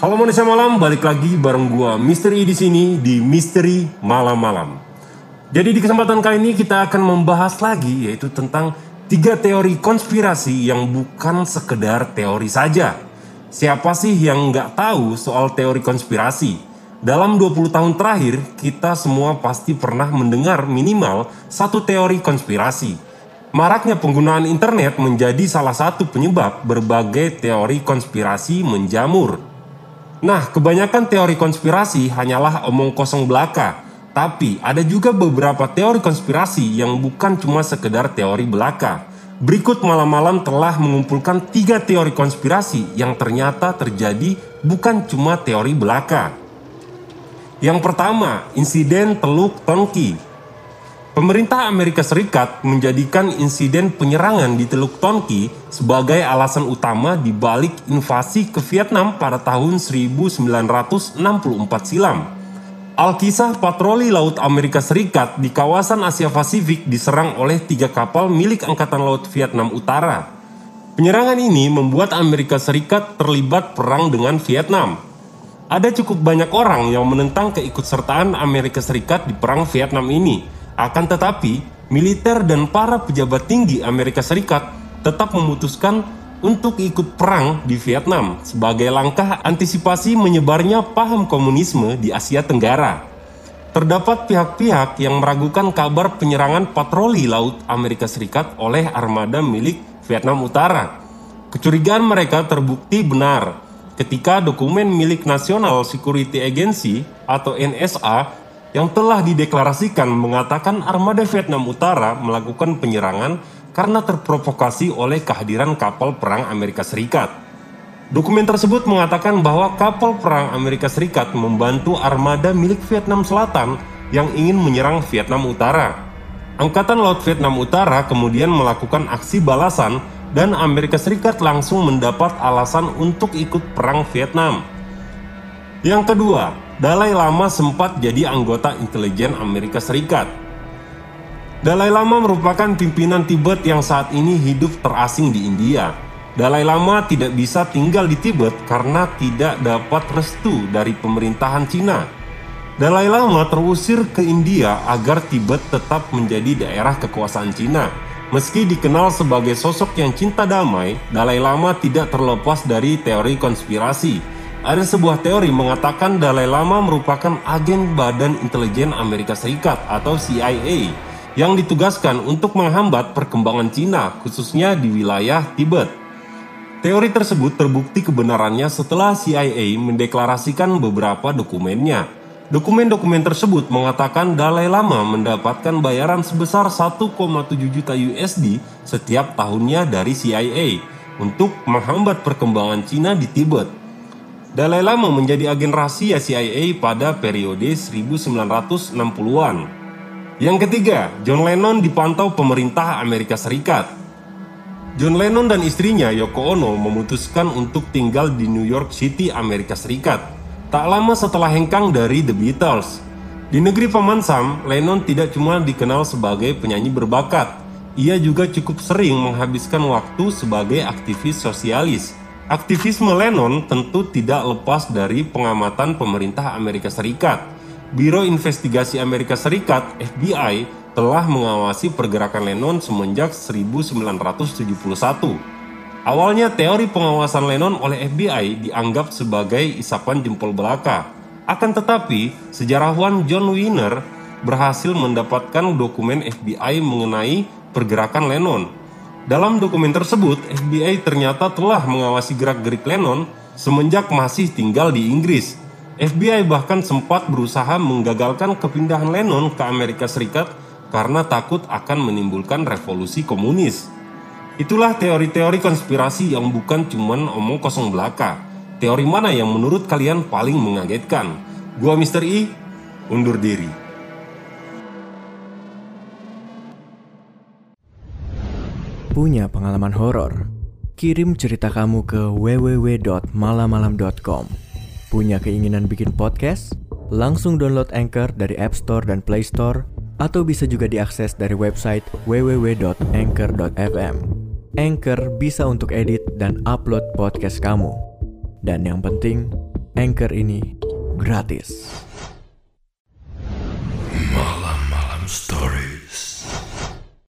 Halo manusia malam, balik lagi bareng gua Misteri di sini di Misteri Malam-Malam. Jadi di kesempatan kali ini kita akan membahas lagi yaitu tentang tiga teori konspirasi yang bukan sekedar teori saja. Siapa sih yang nggak tahu soal teori konspirasi? Dalam 20 tahun terakhir, kita semua pasti pernah mendengar minimal satu teori konspirasi. Maraknya penggunaan internet menjadi salah satu penyebab berbagai teori konspirasi menjamur. Nah, kebanyakan teori konspirasi hanyalah omong kosong belaka. Tapi ada juga beberapa teori konspirasi yang bukan cuma sekedar teori belaka. Berikut malam-malam telah mengumpulkan tiga teori konspirasi yang ternyata terjadi bukan cuma teori belaka. Yang pertama, insiden Teluk Tonki. Pemerintah Amerika Serikat menjadikan insiden penyerangan di Teluk Tonki sebagai alasan utama di balik invasi ke Vietnam pada tahun 1964 silam. Alkisah patroli laut Amerika Serikat di kawasan Asia Pasifik diserang oleh tiga kapal milik Angkatan Laut Vietnam Utara. Penyerangan ini membuat Amerika Serikat terlibat perang dengan Vietnam. Ada cukup banyak orang yang menentang keikutsertaan Amerika Serikat di perang Vietnam ini, akan tetapi, militer dan para pejabat tinggi Amerika Serikat tetap memutuskan untuk ikut perang di Vietnam sebagai langkah antisipasi menyebarnya paham komunisme di Asia Tenggara. Terdapat pihak-pihak yang meragukan kabar penyerangan patroli laut Amerika Serikat oleh armada milik Vietnam Utara. Kecurigaan mereka terbukti benar ketika dokumen milik National Security Agency atau NSA yang telah dideklarasikan mengatakan armada Vietnam Utara melakukan penyerangan karena terprovokasi oleh kehadiran kapal perang Amerika Serikat. Dokumen tersebut mengatakan bahwa kapal perang Amerika Serikat membantu armada milik Vietnam Selatan yang ingin menyerang Vietnam Utara. Angkatan Laut Vietnam Utara kemudian melakukan aksi balasan dan Amerika Serikat langsung mendapat alasan untuk ikut perang Vietnam. Yang kedua, Dalai Lama sempat jadi anggota intelijen Amerika Serikat. Dalai Lama merupakan pimpinan Tibet yang saat ini hidup terasing di India. Dalai Lama tidak bisa tinggal di Tibet karena tidak dapat restu dari pemerintahan Cina. Dalai Lama terusir ke India agar Tibet tetap menjadi daerah kekuasaan Cina. Meski dikenal sebagai sosok yang cinta damai, Dalai Lama tidak terlepas dari teori konspirasi ada sebuah teori mengatakan Dalai Lama merupakan agen Badan Intelijen Amerika Serikat atau CIA yang ditugaskan untuk menghambat perkembangan Cina, khususnya di wilayah Tibet. Teori tersebut terbukti kebenarannya setelah CIA mendeklarasikan beberapa dokumennya. Dokumen-dokumen tersebut mengatakan Dalai Lama mendapatkan bayaran sebesar 1,7 juta USD setiap tahunnya dari CIA untuk menghambat perkembangan Cina di Tibet. Dalai Lama menjadi agen rahasia CIA pada periode 1960-an. Yang ketiga, John Lennon dipantau pemerintah Amerika Serikat. John Lennon dan istrinya Yoko Ono memutuskan untuk tinggal di New York City, Amerika Serikat. Tak lama setelah hengkang dari The Beatles. Di negeri Paman Sam, Lennon tidak cuma dikenal sebagai penyanyi berbakat, ia juga cukup sering menghabiskan waktu sebagai aktivis sosialis Aktivisme Lennon tentu tidak lepas dari pengamatan pemerintah Amerika Serikat. Biro Investigasi Amerika Serikat (FBI) telah mengawasi pergerakan Lennon semenjak 1971. Awalnya teori pengawasan Lennon oleh FBI dianggap sebagai isapan jempol belaka. Akan tetapi, sejarawan John Wiener berhasil mendapatkan dokumen FBI mengenai pergerakan Lennon. Dalam dokumen tersebut, FBI ternyata telah mengawasi gerak-gerik Lennon semenjak masih tinggal di Inggris. FBI bahkan sempat berusaha menggagalkan kepindahan Lennon ke Amerika Serikat karena takut akan menimbulkan revolusi komunis. Itulah teori-teori konspirasi yang bukan cuman omong kosong belaka. Teori mana yang menurut kalian paling mengagetkan? Gua Mr. I, undur diri. punya pengalaman horor? Kirim cerita kamu ke www.malamalam.com. Punya keinginan bikin podcast? Langsung download Anchor dari App Store dan Play Store atau bisa juga diakses dari website www.anchor.fm. Anchor bisa untuk edit dan upload podcast kamu. Dan yang penting, Anchor ini gratis. Malam-malam story.